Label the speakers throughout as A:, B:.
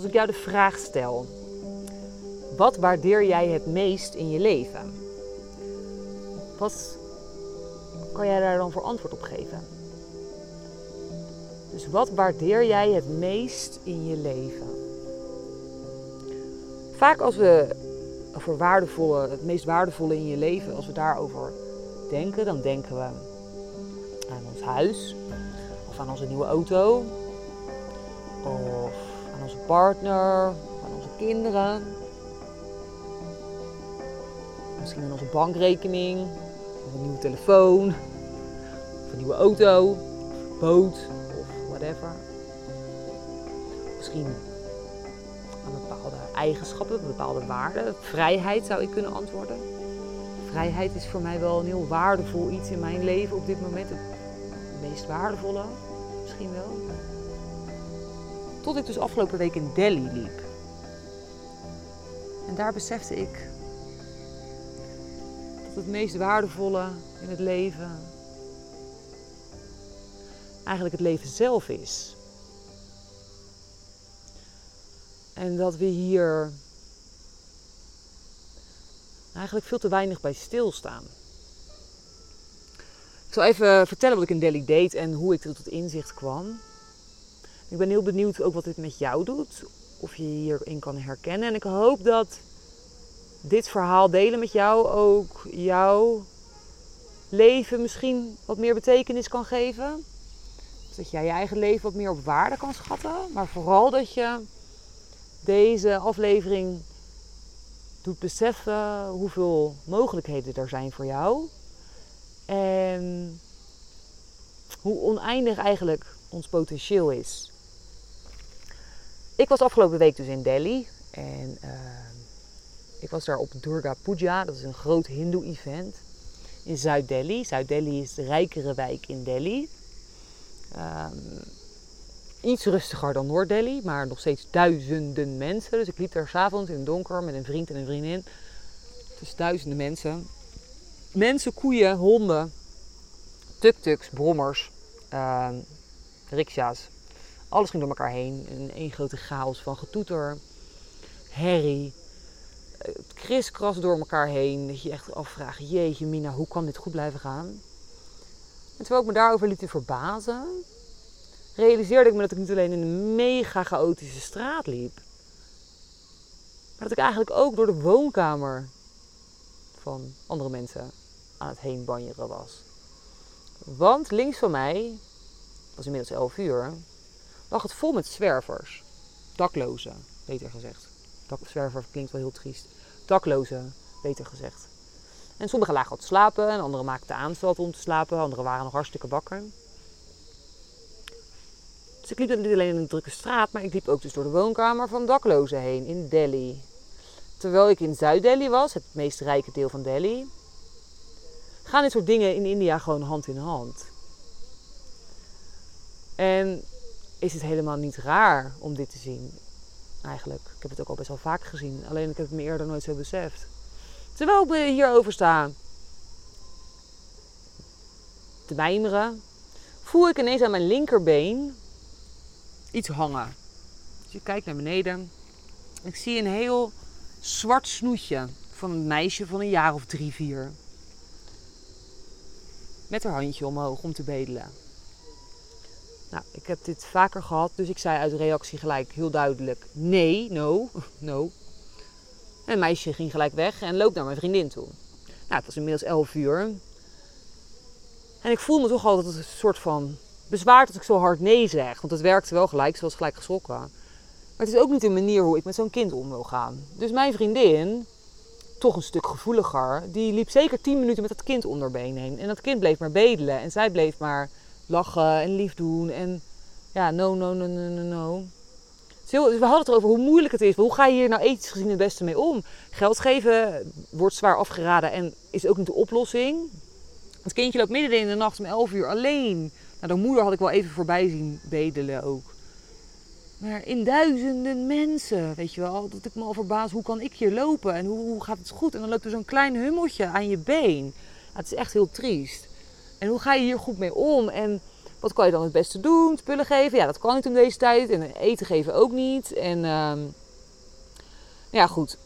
A: Als ik jou de vraag stel, wat waardeer jij het meest in je leven? Wat kan jij daar dan voor antwoord op geven? Dus wat waardeer jij het meest in je leven? Vaak als we over waardevolle, het meest waardevolle in je leven, als we daarover denken, dan denken we aan ons huis, of aan onze nieuwe auto, of aan onze partner, aan onze kinderen. Misschien aan onze bankrekening, of een nieuwe telefoon, of een nieuwe auto, of boot, of whatever. Misschien aan bepaalde eigenschappen, bepaalde waarden. Vrijheid zou ik kunnen antwoorden. Vrijheid is voor mij wel een heel waardevol iets in mijn leven op dit moment. Het meest waardevolle, misschien wel. Tot ik dus afgelopen week in Delhi liep. En daar besefte ik dat het meest waardevolle in het leven eigenlijk het leven zelf is. En dat we hier eigenlijk veel te weinig bij stilstaan. Ik zal even vertellen wat ik in Delhi deed en hoe ik tot het inzicht kwam. Ik ben heel benieuwd ook wat dit met jou doet. Of je hierin kan herkennen. En ik hoop dat dit verhaal delen met jou ook jouw leven misschien wat meer betekenis kan geven. Dat jij je eigen leven wat meer op waarde kan schatten. Maar vooral dat je deze aflevering doet beseffen hoeveel mogelijkheden er zijn voor jou. En hoe oneindig eigenlijk ons potentieel is. Ik was afgelopen week dus in Delhi. En uh, ik was daar op Durga Puja. Dat is een groot hindoe-event in Zuid-Delhi. Zuid-Delhi is de rijkere wijk in Delhi. Um, iets rustiger dan Noord-Delhi, maar nog steeds duizenden mensen. Dus ik liep daar s'avonds in het donker met een vriend en een vriendin. Dus duizenden mensen. Mensen, koeien, honden, tuk-tuks, brommers, uh, riksja's. Alles ging door elkaar heen. Een één grote chaos van getoeter, herrie, het kriskras door elkaar heen. Dat je echt afvraagt, jeetje mina, hoe kan dit goed blijven gaan? En terwijl ik me daarover liet verbazen, realiseerde ik me dat ik niet alleen in een mega chaotische straat liep, maar dat ik eigenlijk ook door de woonkamer van andere mensen aan het heen banjeren was. Want links van mij, het was inmiddels 11 uur, lag het vol met zwervers. Daklozen, beter gezegd. Zwerver klinkt wel heel triest. Daklozen, beter gezegd. En sommigen lagen al te slapen en anderen maakten aanstalten om te slapen. Anderen waren nog hartstikke wakker. Dus ik liep niet alleen in een drukke straat, maar ik liep ook dus door de woonkamer van daklozen heen in Delhi. Terwijl ik in Zuid-Delhi was, het meest rijke deel van Delhi, gaan dit soort dingen in India gewoon hand in hand. En is het helemaal niet raar om dit te zien, eigenlijk. Ik heb het ook al best wel vaak gezien, alleen ik heb het me eerder nooit zo beseft. Terwijl ik hierover sta te voel ik ineens aan mijn linkerbeen iets hangen. Dus ik kijk naar beneden. Ik zie een heel zwart snoetje van een meisje van een jaar of drie, vier. Met haar handje omhoog om te bedelen. Nou, ik heb dit vaker gehad, dus ik zei uit reactie gelijk heel duidelijk: nee, no, no. En het meisje ging gelijk weg en loopt naar mijn vriendin toe. Nou, het was inmiddels 11 uur. En ik voel me toch altijd een soort van bezwaard als ik zo hard nee zeg. Want het werkte wel gelijk, ze was gelijk geschrokken. Maar het is ook niet een manier hoe ik met zo'n kind om wil gaan. Dus mijn vriendin, toch een stuk gevoeliger, die liep zeker 10 minuten met dat kind onder been heen. En dat kind bleef maar bedelen. En zij bleef maar lachen en lief doen. En ja, no, no, no, no, no, no. We hadden het erover hoe moeilijk het is. Hoe ga je hier nou ethisch gezien het beste mee om? Geld geven wordt zwaar afgeraden en is ook niet de oplossing. Het kindje loopt midden in de nacht om 11 uur alleen nou, de moeder had ik wel even voorbij zien bedelen ook. Maar in duizenden mensen, weet je wel, dat ik me al verbaas, hoe kan ik hier lopen en hoe, hoe gaat het goed? En dan loopt er zo'n klein hummeltje aan je been. het is echt heel triest. En hoe ga je hier goed mee om? En Wat kan je dan het beste doen? Spullen geven? Ja, dat kan niet in deze tijd. En eten geven ook niet. En ehm, ja, goed.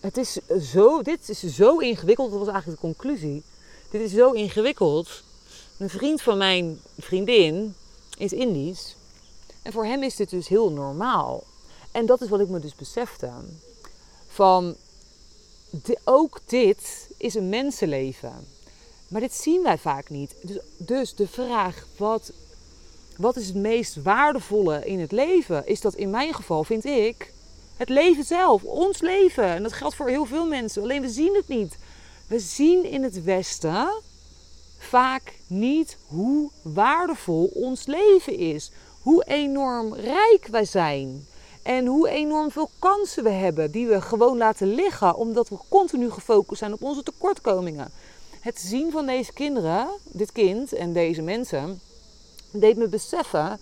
A: Het is zo, dit is zo ingewikkeld. Dat was eigenlijk de conclusie. Dit is zo ingewikkeld. Een vriend van mijn vriendin is Indisch. En voor hem is dit dus heel normaal. En dat is wat ik me dus besefte. Van, ook dit is een mensenleven. Maar dit zien wij vaak niet. Dus, dus de vraag, wat, wat is het meest waardevolle in het leven? Is dat in mijn geval, vind ik, het leven zelf. Ons leven. En dat geldt voor heel veel mensen. Alleen we zien het niet. We zien in het Westen vaak niet hoe waardevol ons leven is. Hoe enorm rijk wij zijn. En hoe enorm veel kansen we hebben die we gewoon laten liggen omdat we continu gefocust zijn op onze tekortkomingen. Het zien van deze kinderen, dit kind en deze mensen, deed me beseffen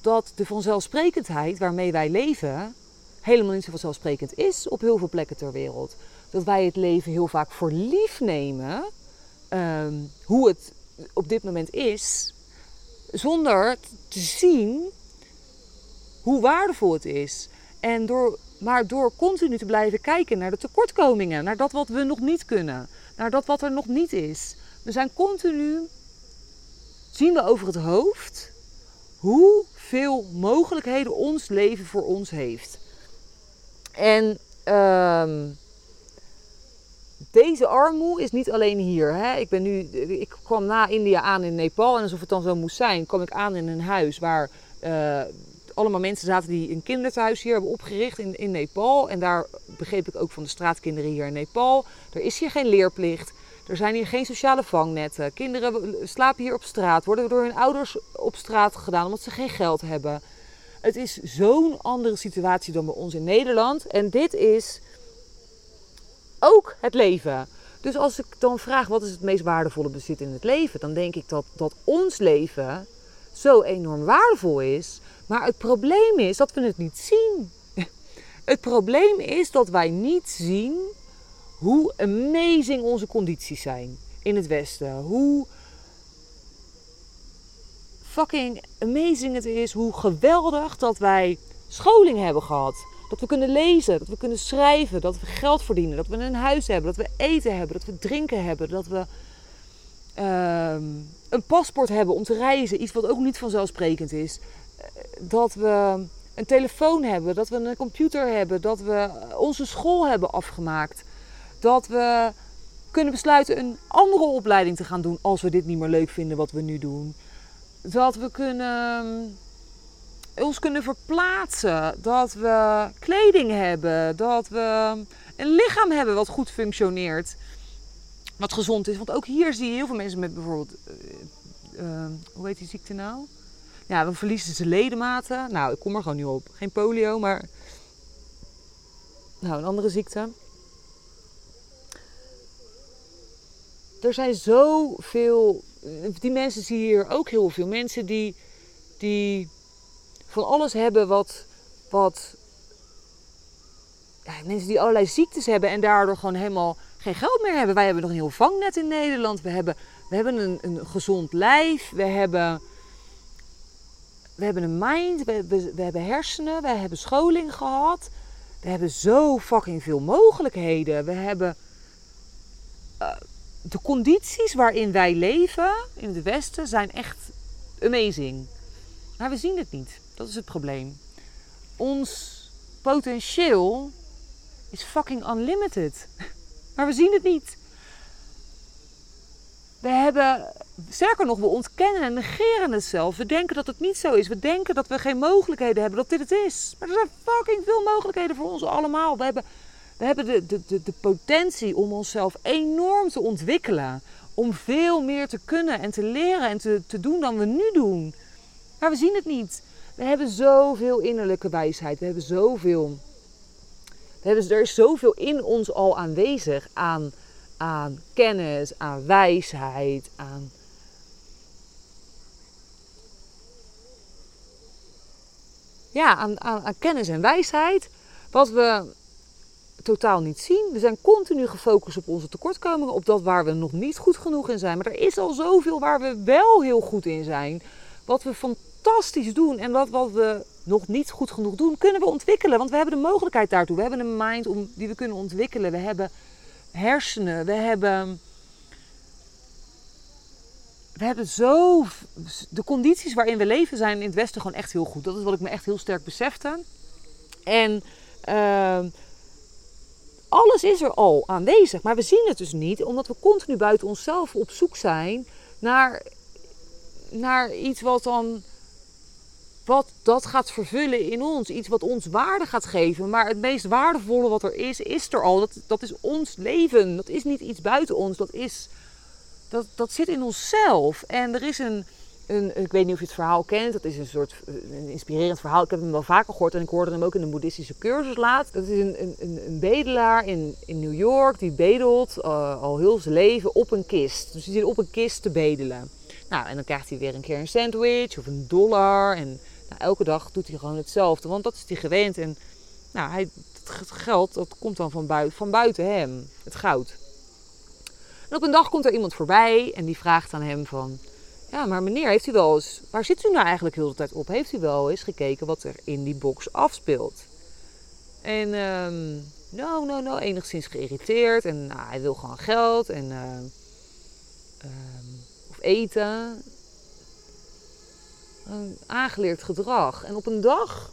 A: dat de vanzelfsprekendheid waarmee wij leven helemaal niet zo vanzelfsprekend is op heel veel plekken ter wereld. Dat wij het leven heel vaak voor lief nemen, ehm, hoe het op dit moment is, zonder te zien hoe waardevol het is. En door, maar door continu te blijven kijken naar de tekortkomingen, naar dat wat we nog niet kunnen, naar dat wat er nog niet is. We zijn continu, zien we over het hoofd hoeveel mogelijkheden ons leven voor ons heeft. En uh, deze armoe is niet alleen hier. Hè. Ik, ben nu, ik kwam na India aan in Nepal en alsof het dan zo moest zijn, kwam ik aan in een huis waar uh, allemaal mensen zaten die een kinderthuis hier hebben opgericht in, in Nepal. En daar begreep ik ook van de straatkinderen hier in Nepal. Er is hier geen leerplicht. Er zijn hier geen sociale vangnetten. Kinderen slapen hier op straat, worden door hun ouders op straat gedaan omdat ze geen geld hebben. Het is zo'n andere situatie dan bij ons in Nederland. En dit is ook het leven. Dus als ik dan vraag wat is het meest waardevolle bezit in het leven, dan denk ik dat, dat ons leven zo enorm waardevol is. Maar het probleem is dat we het niet zien. Het probleem is dat wij niet zien hoe amazing onze condities zijn in het Westen. Hoe fucking amazing het is. Hoe geweldig dat wij scholing hebben gehad. Dat we kunnen lezen, dat we kunnen schrijven, dat we geld verdienen, dat we een huis hebben, dat we eten hebben, dat we drinken hebben, dat we ehm, een paspoort hebben om te reizen. Iets wat ook niet vanzelfsprekend is. Dat we een telefoon hebben, dat we een computer hebben, dat we onze school hebben afgemaakt. Dat we kunnen besluiten een andere opleiding te gaan doen als we dit niet meer leuk vinden wat we nu doen. Dat we kunnen ons kunnen verplaatsen. Dat we kleding hebben. Dat we een lichaam hebben wat goed functioneert. Wat gezond is. Want ook hier zie je heel veel mensen met bijvoorbeeld. Uh, uh, hoe heet die ziekte nou? Ja, dan verliezen ze ledematen. Nou, ik kom er gewoon nu op. Geen polio, maar. Nou, een andere ziekte. Er zijn zoveel. Die mensen zie je hier ook heel veel. Mensen die. die van alles hebben wat. wat ja, mensen die allerlei ziektes hebben en daardoor gewoon helemaal geen geld meer hebben. Wij hebben nog een heel vangnet in Nederland. We hebben, we hebben een, een gezond lijf. We hebben, we hebben een mind. We, we, hebben hersenen. We hebben scholing gehad. We hebben zo fucking veel mogelijkheden. We hebben uh, de condities waarin wij leven in het Westen zijn echt amazing. Maar we zien het niet. Dat is het probleem. Ons potentieel is fucking unlimited. Maar we zien het niet. We hebben, sterker nog, we ontkennen en negeren het zelf. We denken dat het niet zo is. We denken dat we geen mogelijkheden hebben, dat dit het is. Maar er zijn fucking veel mogelijkheden voor ons allemaal. We hebben, we hebben de, de, de, de potentie om onszelf enorm te ontwikkelen. Om veel meer te kunnen en te leren en te, te doen dan we nu doen. Maar we zien het niet. We hebben zoveel innerlijke wijsheid. We hebben zoveel. We hebben, er is zoveel in ons al aanwezig aan, aan kennis, aan wijsheid, aan. Ja, aan, aan, kennis en wijsheid. Wat we totaal niet zien. We zijn continu gefocust op onze tekortkomingen, op dat waar we nog niet goed genoeg in zijn. Maar er is al zoveel waar we wel heel goed in zijn. Wat we fantastisch doen en wat, wat we nog niet goed genoeg doen, kunnen we ontwikkelen. Want we hebben de mogelijkheid daartoe. We hebben een mind om, die we kunnen ontwikkelen. We hebben hersenen. We hebben. We hebben zo. De condities waarin we leven zijn in het Westen gewoon echt heel goed. Dat is wat ik me echt heel sterk besefte. En. Uh, alles is er al aanwezig, maar we zien het dus niet, omdat we continu buiten onszelf op zoek zijn naar, naar iets wat dan wat dat gaat vervullen in ons. Iets wat ons waarde gaat geven. Maar het meest waardevolle wat er is, is er al. Dat, dat is ons leven. Dat is niet iets buiten ons. Dat, is, dat, dat zit in onszelf. En er is een, een, ik weet niet of je het verhaal kent. Dat is een soort een inspirerend verhaal. Ik heb hem wel vaker gehoord en ik hoorde hem ook in een boeddhistische cursus laat. Dat is een, een, een bedelaar in, in New York die bedelt uh, al heel zijn leven op een kist. Dus hij zit op een kist te bedelen. Nou, en dan krijgt hij weer een keer een sandwich of een dollar. En nou, elke dag doet hij gewoon hetzelfde, want dat is hij gewend. En nou, hij, het geld dat komt dan van buiten, van buiten hem, het goud. En op een dag komt er iemand voorbij en die vraagt aan hem van... Ja, maar meneer, heeft u wel eens... Waar zit u nou eigenlijk heel de tijd op? Heeft u wel eens gekeken wat er in die box afspeelt? En um, no, no, no, enigszins geïrriteerd. En nou, hij wil gewoon geld en... Uh, um, of eten een aangeleerd gedrag. En op een dag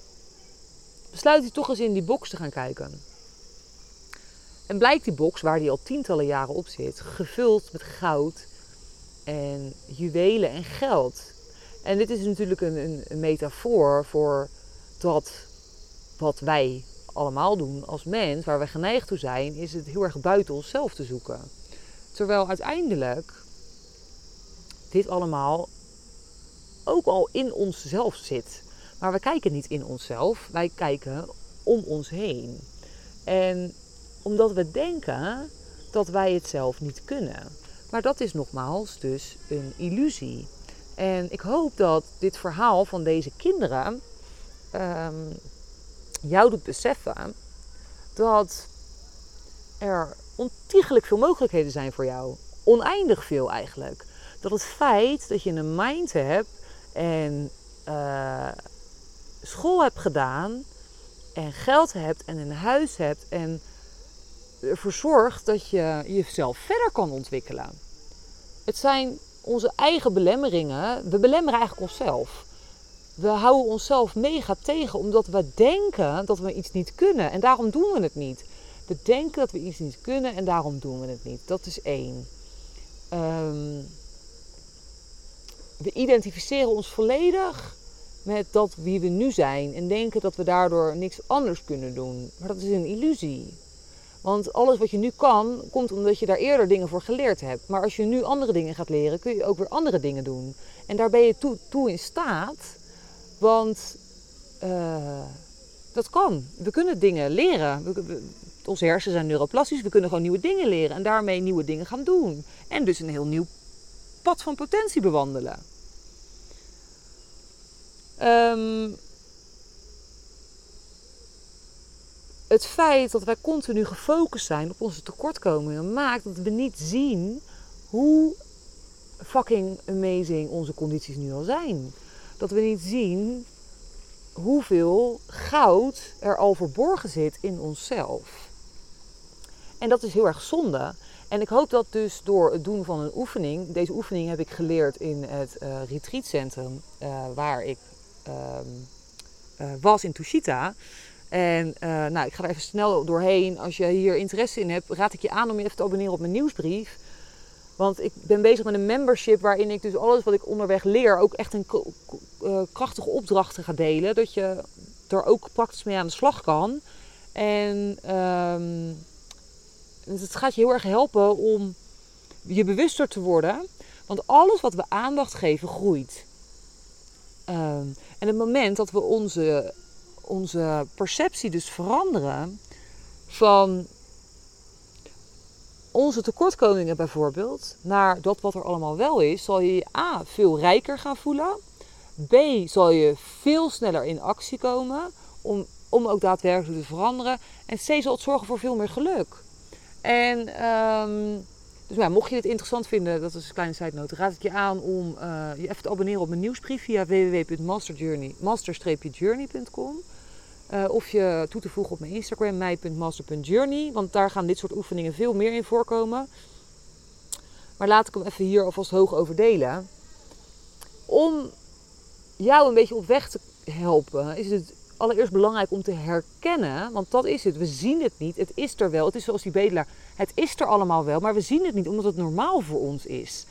A: besluit hij toch eens in die box te gaan kijken. En blijkt die box, waar hij al tientallen jaren op zit, gevuld met goud en juwelen en geld. En dit is natuurlijk een, een, een metafoor voor dat wat wij allemaal doen als mens, waar we geneigd toe zijn, is het heel erg buiten onszelf te zoeken. Terwijl uiteindelijk dit allemaal ook al in onszelf zit. Maar we kijken niet in onszelf, wij kijken om ons heen. En omdat we denken dat wij het zelf niet kunnen. Maar dat is nogmaals dus een illusie. En ik hoop dat dit verhaal van deze kinderen um, jou doet beseffen dat er ontiegelijk veel mogelijkheden zijn voor jou. Oneindig veel eigenlijk. Dat het feit dat je een mind hebt en uh, school hebt gedaan en geld hebt en een huis hebt en ervoor zorgt dat je jezelf verder kan ontwikkelen. Het zijn onze eigen belemmeringen. We belemmeren eigenlijk onszelf. We houden onszelf mega tegen omdat we denken dat we iets niet kunnen en daarom doen we het niet. We denken dat we iets niet kunnen en daarom doen we het niet. Dat is één. Um, we identificeren ons volledig met dat wie we nu zijn en denken dat we daardoor niks anders kunnen doen. Maar dat is een illusie. Want alles wat je nu kan, komt omdat je daar eerder dingen voor geleerd hebt. Maar als je nu andere dingen gaat leren, kun je ook weer andere dingen doen. En daar ben je toe, toe in staat, want uh, dat kan. We kunnen dingen leren. Onze hersenen zijn neuroplastisch, we kunnen gewoon nieuwe dingen leren en daarmee nieuwe dingen gaan doen. En dus een heel nieuw pad van potentie bewandelen. Um, het feit dat wij continu gefocust zijn op onze tekortkomingen maakt dat we niet zien hoe fucking amazing onze condities nu al zijn. Dat we niet zien hoeveel goud er al verborgen zit in onszelf. En dat is heel erg zonde. En ik hoop dat dus door het doen van een oefening, deze oefening heb ik geleerd in het uh, retreatcentrum uh, waar ik uh, was in Tushita. En nou, ik ga er even snel doorheen. Als je hier interesse in hebt, raad ik je aan om je even te abonneren op mijn nieuwsbrief. Want ik ben bezig met een membership waarin ik dus alles wat ik onderweg leer ook echt een krachtige opdrachten ga delen. Dat je er ook praktisch mee aan de slag kan. En um, dus het gaat je heel erg helpen om je bewuster te worden. Want alles wat we aandacht geven, groeit. Um, en het moment dat we onze, onze perceptie dus veranderen van onze tekortkomingen bijvoorbeeld naar dat wat er allemaal wel is, zal je je A veel rijker gaan voelen. B zal je veel sneller in actie komen om om ook daadwerkelijk te veranderen. En C zal het zorgen voor veel meer geluk. En ehm, dus ja, mocht je dit interessant vinden, dat is een kleine side note, raad ik je aan om uh, je even te abonneren op mijn nieuwsbrief via www.master-journey.com. Uh, of je toe te voegen op mijn Instagram, mij.master.journey. Want daar gaan dit soort oefeningen veel meer in voorkomen. Maar laat ik hem even hier alvast hoog over delen. Om jou een beetje op weg te helpen, is het allereerst belangrijk om te herkennen. Want dat is het. We zien het niet. Het is er wel. Het is zoals die bedelaar. Het is er allemaal wel, maar we zien het niet omdat het normaal voor ons is.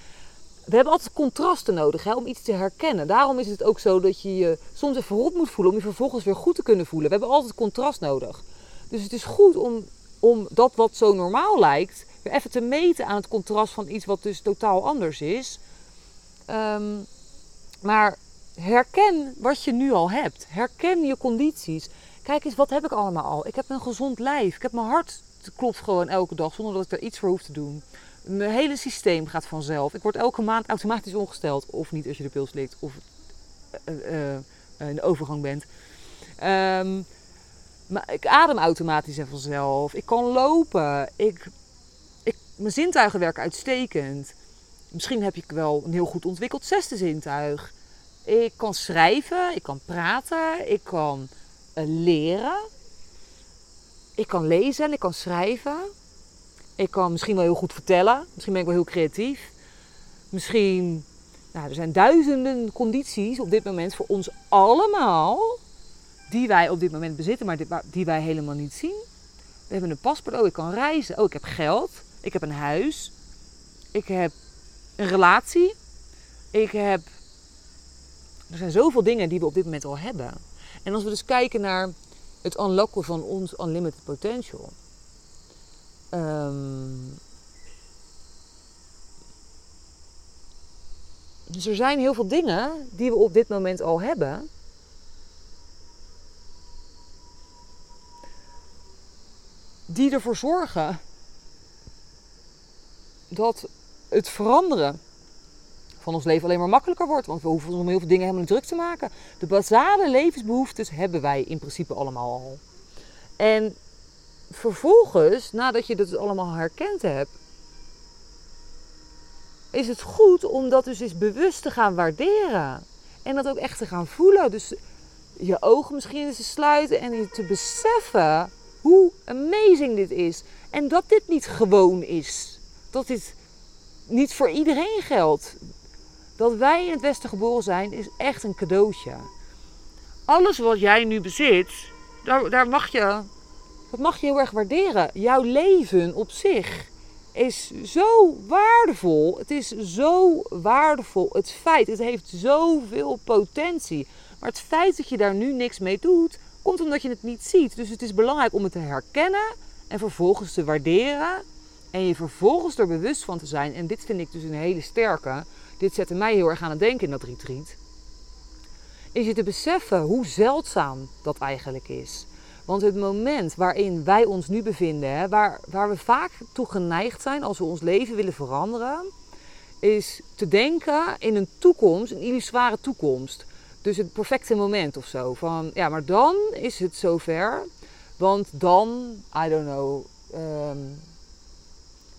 A: We hebben altijd contrasten nodig hè, om iets te herkennen. Daarom is het ook zo dat je je soms even rot moet voelen om je vervolgens weer goed te kunnen voelen. We hebben altijd contrast nodig. Dus het is goed om, om dat wat zo normaal lijkt, weer even te meten aan het contrast van iets wat dus totaal anders is. Ehm, maar herken wat je nu al hebt. Herken je condities. Kijk eens, wat heb ik allemaal al? Ik heb een gezond lijf. Ik heb mijn hart klopt gewoon elke dag zonder dat ik daar iets voor hoef te doen. Mijn hele systeem gaat vanzelf. Ik word elke maand automatisch ongesteld. Of niet als je de pil slikt of uh, uh, in de overgang bent. Um, maar ik adem automatisch en vanzelf. Ik kan lopen. Ik, ik, mijn zintuigen werken uitstekend. Misschien heb ik wel een heel goed ontwikkeld zesde zintuig. Ik kan schrijven, ik kan praten, ik kan leren. Ik kan lezen en ik kan schrijven. Ik kan misschien wel heel goed vertellen. Misschien ben ik wel heel creatief. Misschien, nou, er zijn duizenden condities op dit moment voor ons allemaal. Die wij op dit moment bezitten, maar die wij helemaal niet zien. We hebben een paspoort. Oh, ik kan reizen. Oh, ik heb geld. Ik heb een huis. Ik heb een relatie. Ik heb. Er zijn zoveel dingen die we op dit moment al hebben. En als we dus kijken naar het unlocken van ons unlimited potential. Um, dus er zijn heel veel dingen die we op dit moment al hebben. Die ervoor zorgen dat het veranderen van ons leven alleen maar makkelijker wordt. Want we hoeven om heel veel dingen helemaal niet druk te maken. De basale levensbehoeftes hebben wij in principe allemaal al. En vervolgens, nadat je dat allemaal herkend hebt, is het goed om dat dus eens bewust te gaan waarderen. En dat ook echt te gaan voelen. Dus je ogen misschien eens te sluiten en je te beseffen hoe amazing dit is. En dat dit niet gewoon is. Dat dit niet voor iedereen geldt dat wij in het Westen geboren zijn, is echt een cadeautje. Alles wat jij nu bezit, daar, daar mag je, dat mag je heel erg waarderen. Jouw leven op zich is zo waardevol. Het is zo waardevol. Het feit, het heeft zoveel potentie. Maar het feit dat je daar nu niks mee doet, komt omdat je het niet ziet. Dus het is belangrijk om het te herkennen en vervolgens te waarderen. En je vervolgens er bewust van te zijn. En dit vind ik dus een hele sterke dit zette mij heel erg aan het denken in dat retreat. Is je te beseffen hoe zeldzaam dat eigenlijk is. Want het moment waarin wij ons nu bevinden, waar, waar we vaak toe geneigd zijn als we ons leven willen veranderen, is te denken in een toekomst, een illusoire toekomst. Dus het perfecte moment of zo. Van ja, maar dan is het zover. Want dan, I don't know, ehm,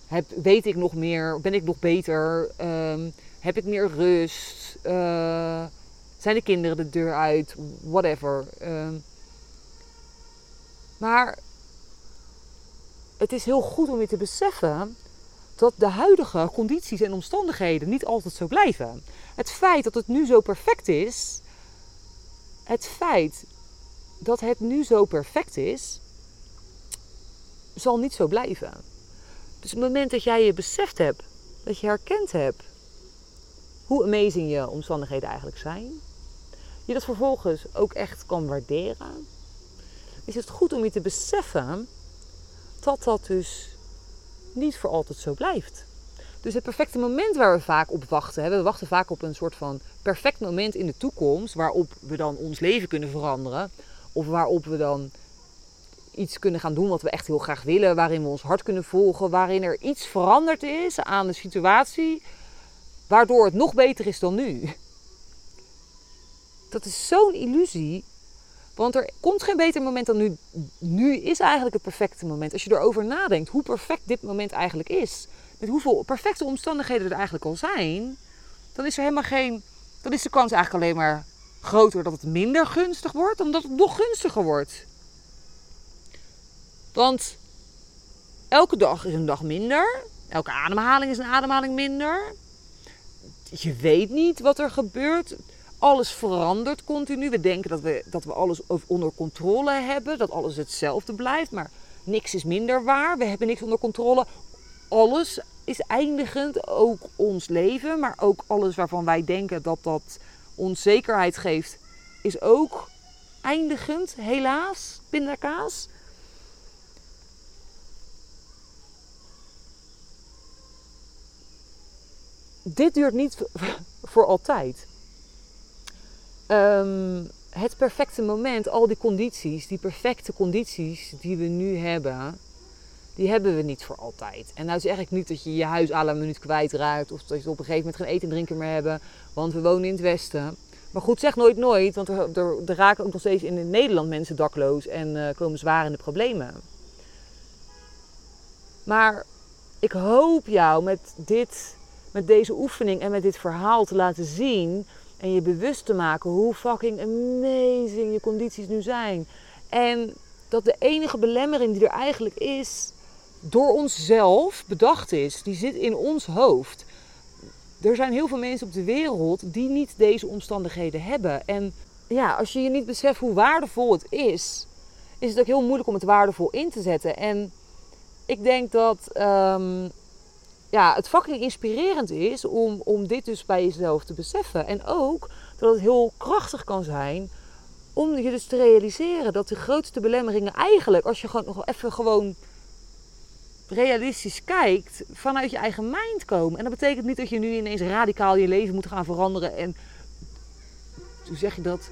A: heb, weet ik nog meer, ben ik nog beter. Um, heb ik meer rust? Uh, zijn de kinderen de deur uit? Whatever. Uh, maar het is heel goed om je te beseffen dat de huidige condities en omstandigheden niet altijd zo blijven. Het feit dat het nu zo perfect is, het feit dat het nu zo perfect is, zal niet zo blijven. Dus het moment dat jij je beseft hebt, dat je herkend hebt hoe amazing je omstandigheden eigenlijk zijn. Je dat vervolgens ook echt kan waarderen. Is het goed om je te beseffen dat dat dus niet voor altijd zo blijft. Dus het perfecte moment waar we vaak op wachten, we wachten vaak op een soort van perfect moment in de toekomst waarop we dan ons leven kunnen veranderen. Of waarop we dan iets kunnen gaan doen wat we echt heel graag willen, waarin we ons hart kunnen volgen, waarin er iets veranderd is aan de situatie waardoor het nog beter is dan nu. Dat is zo'n illusie Want er komt geen beter moment dan nu. Nu is eigenlijk het perfecte moment. Als je erover nadenkt hoe perfect dit moment eigenlijk is. Met hoeveel perfecte omstandigheden er eigenlijk al zijn. Dan is er helemaal geen. Dan is de kans eigenlijk alleen maar groter dat het minder gunstig wordt. Dan dat het nog gunstiger wordt. Want elke dag is een dag minder. Elke ademhaling is een ademhaling minder. Je weet niet wat er gebeurt. Alles verandert continu. We denken dat we, dat we alles onder controle hebben. Dat alles hetzelfde blijft. Maar niks is minder waar. We hebben niks onder controle. Alles is eindigend. Ook ons leven. Maar ook alles waarvan wij denken dat dat ons zekerheid geeft. Is ook eindigend. Helaas. Pindakaas. Dit duurt niet voor altijd. Ehm, het perfecte moment, al die condities, die perfecte condities die we nu hebben, die hebben we niet voor altijd. En nou zeg ik niet dat je je huis à la minuut kwijtraakt of dat je op een gegeven moment geen eten en drinken meer hebben, want we wonen in het Westen. Maar goed, zeg nooit nooit, want er, er, raken ook nog steeds in Nederland mensen dakloos en uh, komen zwaar in de problemen. Maar ik hoop jou met dit met deze oefening en met dit verhaal te laten zien en je bewust te maken hoe fucking amazing je condities nu zijn. En dat de enige belemmering die er eigenlijk is, door onszelf bedacht is, die zit in ons hoofd. Er zijn heel veel mensen op de wereld die niet deze omstandigheden hebben. En ja, als je je niet beseft hoe waardevol het is, is het ook heel moeilijk om het waardevol in te zetten. En ik denk dat ehm, ja, het fucking inspirerend is om, om dit dus bij jezelf te beseffen. En ook dat het heel krachtig kan zijn om je dus te realiseren dat de grootste belemmeringen eigenlijk, als je gewoon nog even gewoon realistisch kijkt, vanuit je eigen mind komen. En dat betekent niet dat je nu ineens radicaal je leven moet gaan veranderen en, hoe zeg je dat,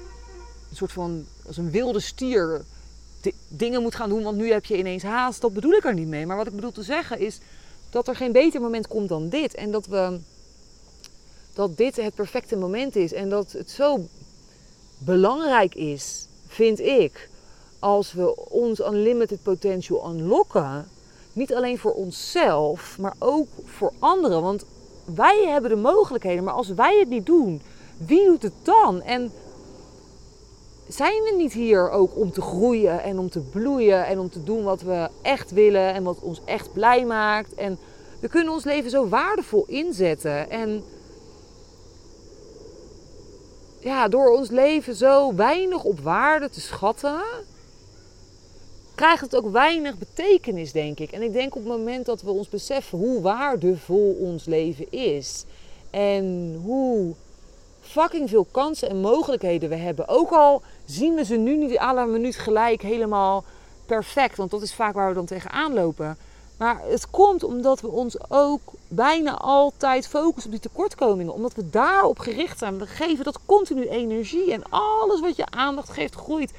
A: een soort van, als een wilde stier dingen moet gaan doen, want nu heb je ineens haast. Dat bedoel ik er niet mee. Maar wat ik bedoel te zeggen is dat er geen beter moment komt dan dit. En dat, we, dat dit het perfecte moment is. En dat het zo belangrijk is, vind ik, als we ons unlimited potential unlocken. Niet alleen voor onszelf, maar ook voor anderen. Want wij hebben de mogelijkheden, maar als wij het niet doen, wie doet het dan? En zijn we niet hier ook om te groeien en om te bloeien en om te doen wat we echt willen en wat ons echt blij maakt? En we kunnen ons leven zo waardevol inzetten. En ja, door ons leven zo weinig op waarde te schatten, krijgt het ook weinig betekenis, denk ik. En ik denk op het moment dat we ons beseffen hoe waardevol ons leven is en hoe fucking veel kansen en mogelijkheden we hebben. Ook al zien we ze nu niet à la minuut gelijk helemaal perfect. Want dat is vaak waar we dan tegenaan lopen. Maar het komt omdat we ons ook bijna altijd focussen op die tekortkomingen. Omdat we daarop gericht zijn. We geven dat continu energie. En alles wat je aandacht geeft, groeit.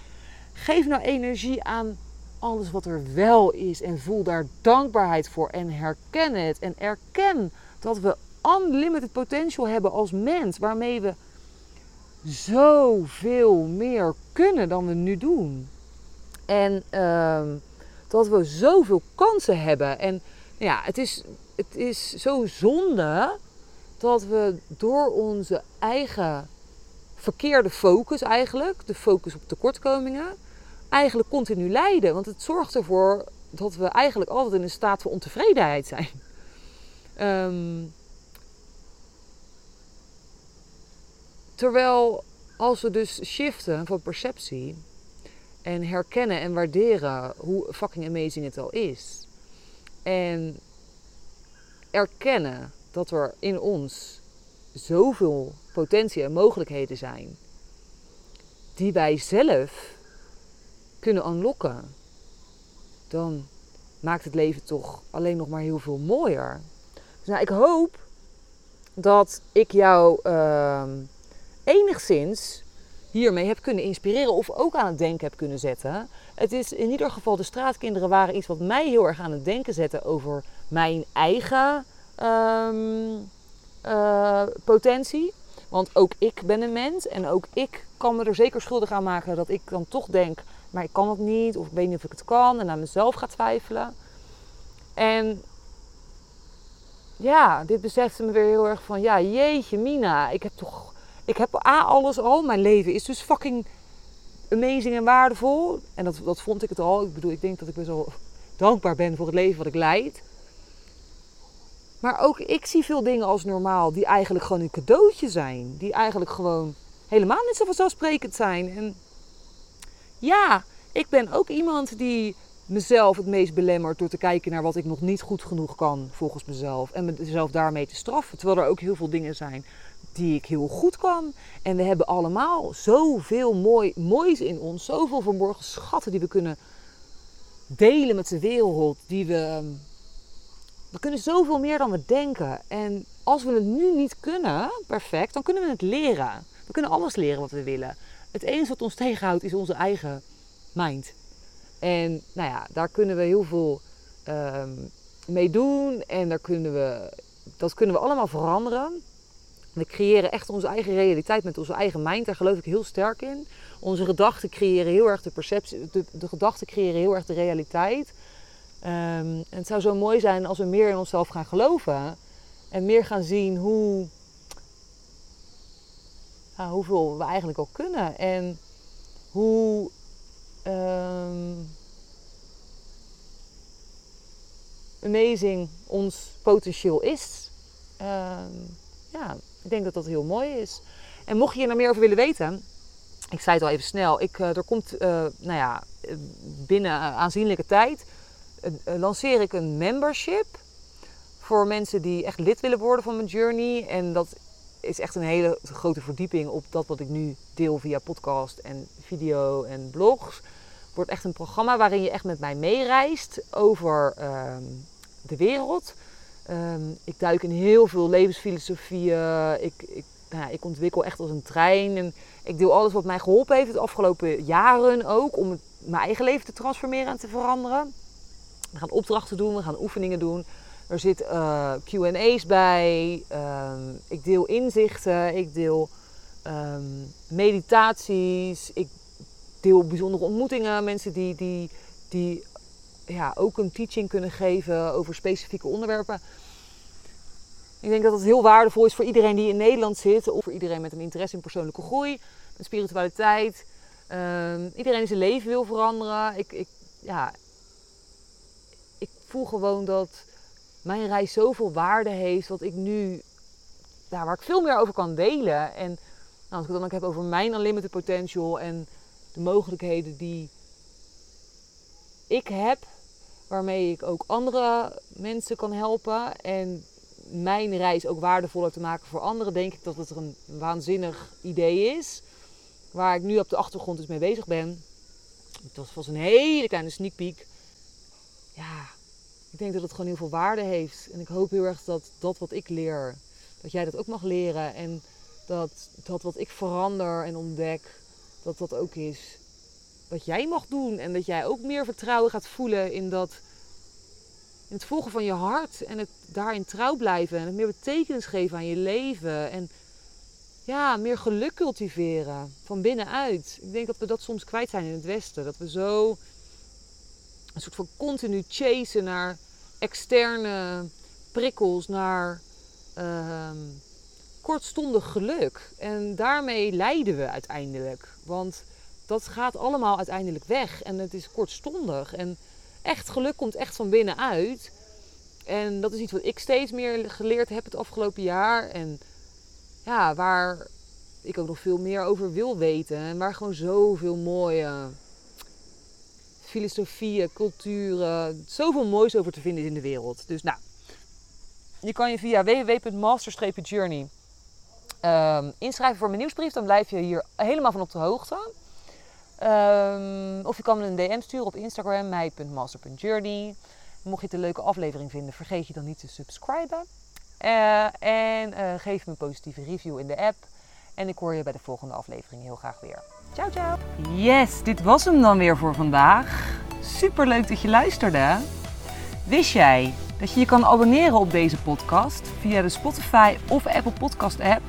A: Geef nou energie aan alles wat er wel is. En voel daar dankbaarheid voor. En herken het. En erken dat we unlimited potential hebben als mens. Waarmee we zoveel meer kunnen dan we nu doen. En uh, dat we zoveel kansen hebben. En ja, het is, het is zo zonde dat we door onze eigen verkeerde focus eigenlijk, de focus op tekortkomingen, eigenlijk continu lijden. Want het zorgt ervoor dat we eigenlijk altijd in een staat van ontevredenheid zijn. Um, Terwijl als we dus shiften van perceptie en herkennen en waarderen hoe fucking amazing het al is. En erkennen dat er in ons zoveel potentie en mogelijkheden zijn die wij zelf kunnen unlocken, dan maakt het leven toch alleen nog maar heel veel mooier. Dus nou, ik hoop dat ik jou. Uh, enigszins hiermee heb kunnen inspireren of ook aan het denken heb kunnen zetten. Het is in ieder geval, de straatkinderen waren iets wat mij heel erg aan het denken zette over mijn eigen um, potentie. Want ook ik ben een mens en ook ik kan me er zeker schuldig aan maken dat ik dan toch denk, maar ik kan het niet of ik weet niet of ik het kan en aan mezelf ga twijfelen. En ja, dit besefte me weer heel erg van, ja, jeetje Mina, ik heb toch, ik heb A, alles al, mijn leven is dus fucking amazing en waardevol. En dat, dat vond ik het al. Ik bedoel, ik denk dat ik best wel dankbaar ben voor het leven wat ik leid. Maar ook ik zie veel dingen als normaal die eigenlijk gewoon een cadeautje zijn. Die eigenlijk gewoon helemaal niet zo vanzelfsprekend zijn. En ja, ik ben ook iemand die mezelf het meest belemmert door te kijken naar wat ik nog niet goed genoeg kan volgens mezelf. En mezelf daarmee te straffen. Terwijl er ook heel veel dingen zijn die ik heel goed kan. En we hebben allemaal zoveel mooi, moois in ons. Zoveel verborgen schatten die we kunnen delen met de wereld. Die we, ehm, we kunnen zoveel meer dan we denken. En als we het nu niet kunnen, perfect, dan kunnen we het leren. We kunnen alles leren wat we willen. Het enige wat ons tegenhoudt is onze eigen mind. En nou ja, daar kunnen we heel veel um, mee doen. En daar kunnen we, dat kunnen we allemaal veranderen. We creëren echt onze eigen realiteit met onze eigen mind. Daar geloof ik heel sterk in. Onze gedachten creëren heel erg de perceptie. De, gedachten creëren heel erg de realiteit. Um, en het zou zo mooi zijn als we meer in onszelf gaan geloven. En meer gaan zien hoe, hoeveel we eigenlijk al kunnen. En hoe um, amazing ons potentieel is. Um, ja, ik denk dat dat heel mooi is. En mocht je hier nou meer over willen weten, ik zei het al even snel, ik, uh, er komt uh, nou ja, binnen aanzienlijke tijd uh, lanceer ik een membership voor mensen die echt lid willen worden van mijn journey. En dat is echt een hele grote verdieping op dat wat ik nu deel via podcast en video en blogs. Wordt echt een programma waarin je echt met mij meereist over ehm, de wereld. Um, ik duik in heel veel levensfilosofieën. Ik, ik, nou, ik ontwikkel echt als een trein. En ik deel alles wat mij geholpen heeft de afgelopen jaren ook. Om mijn eigen leven te transformeren en te veranderen. We gaan opdrachten doen, we gaan oefeningen doen. Er zit eh, QA's bij. Um, ik deel inzichten. Ik deel um, meditaties. Ik deel bijzondere ontmoetingen. Mensen die, die, die ja, ook een teaching kunnen geven over specifieke onderwerpen. Ik denk dat het heel waardevol is voor iedereen die in Nederland zit, of voor iedereen met een interesse in persoonlijke groei, met spiritualiteit. Um, iedereen die zijn leven wil veranderen. Ik, ik, ja, ik voel gewoon dat mijn reis zoveel waarde heeft, wat ik nu, ja, waar ik veel meer over kan delen. En nou, als ik het dan ook heb over mijn unlimited potential en de mogelijkheden die ik heb, waarmee ik ook andere mensen kan helpen. En mijn reis ook waardevoller te maken voor anderen, denk ik dat het een waanzinnig idee is. Waar ik nu op de achtergrond dus mee bezig ben. Dat was een hele kleine sneak peek. Ja, ik denk dat het gewoon heel veel waarde heeft. En ik hoop heel erg dat dat wat ik leer, dat jij dat ook mag leren. En dat dat wat ik verander en ontdek, dat dat ook is wat jij mag doen. En dat jij ook meer vertrouwen gaat voelen in dat in het volgen van je hart en het daarin trouw blijven en het meer betekenis geven aan je leven en ja, meer geluk cultiveren van binnenuit. Ik denk dat we dat soms kwijt zijn in het Westen. Dat we zo een soort van continu chasen naar externe prikkels, naar uh, kortstondig geluk. En daarmee lijden we uiteindelijk. Want dat gaat allemaal uiteindelijk weg en het is kortstondig. En echt geluk komt echt van binnenuit. En dat is iets wat ik steeds meer geleerd heb het afgelopen jaar. En ja, waar ik ook nog veel meer over wil weten. En waar gewoon zoveel mooie filosofieën, culturen, zoveel moois over te vinden is in de wereld. Dus nou, je kan je via www.master-journey um, inschrijven voor mijn nieuwsbrief. Dan blijf je hier helemaal van op de hoogte. Um, of je kan me een DM sturen op Instagram, meid.master.journey. Mocht je het een leuke aflevering vinden, vergeet je dan niet te subscriben. Uh, en uh, geef me een positieve review in de app. En ik hoor je bij de volgende aflevering heel graag weer. Ciao, ciao. Yes, dit was hem dan weer voor vandaag. Super leuk dat je luisterde. Wist jij dat je je kan abonneren op deze podcast via de Spotify of Apple Podcast app?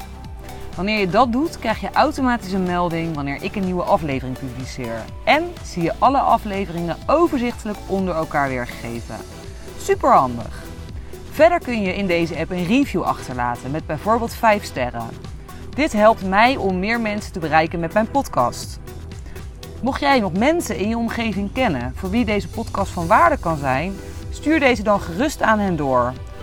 A: Wanneer je dat doet, krijg je automatisch een melding wanneer ik een nieuwe aflevering publiceer. En zie je alle afleveringen overzichtelijk onder elkaar weergegeven. Super handig. Verder kun je in deze app een review achterlaten met bijvoorbeeld 5 sterren. Dit helpt mij om meer mensen te bereiken met mijn podcast. Mocht jij nog mensen in je omgeving kennen voor wie deze podcast van waarde kan zijn, stuur deze dan gerust aan hen door.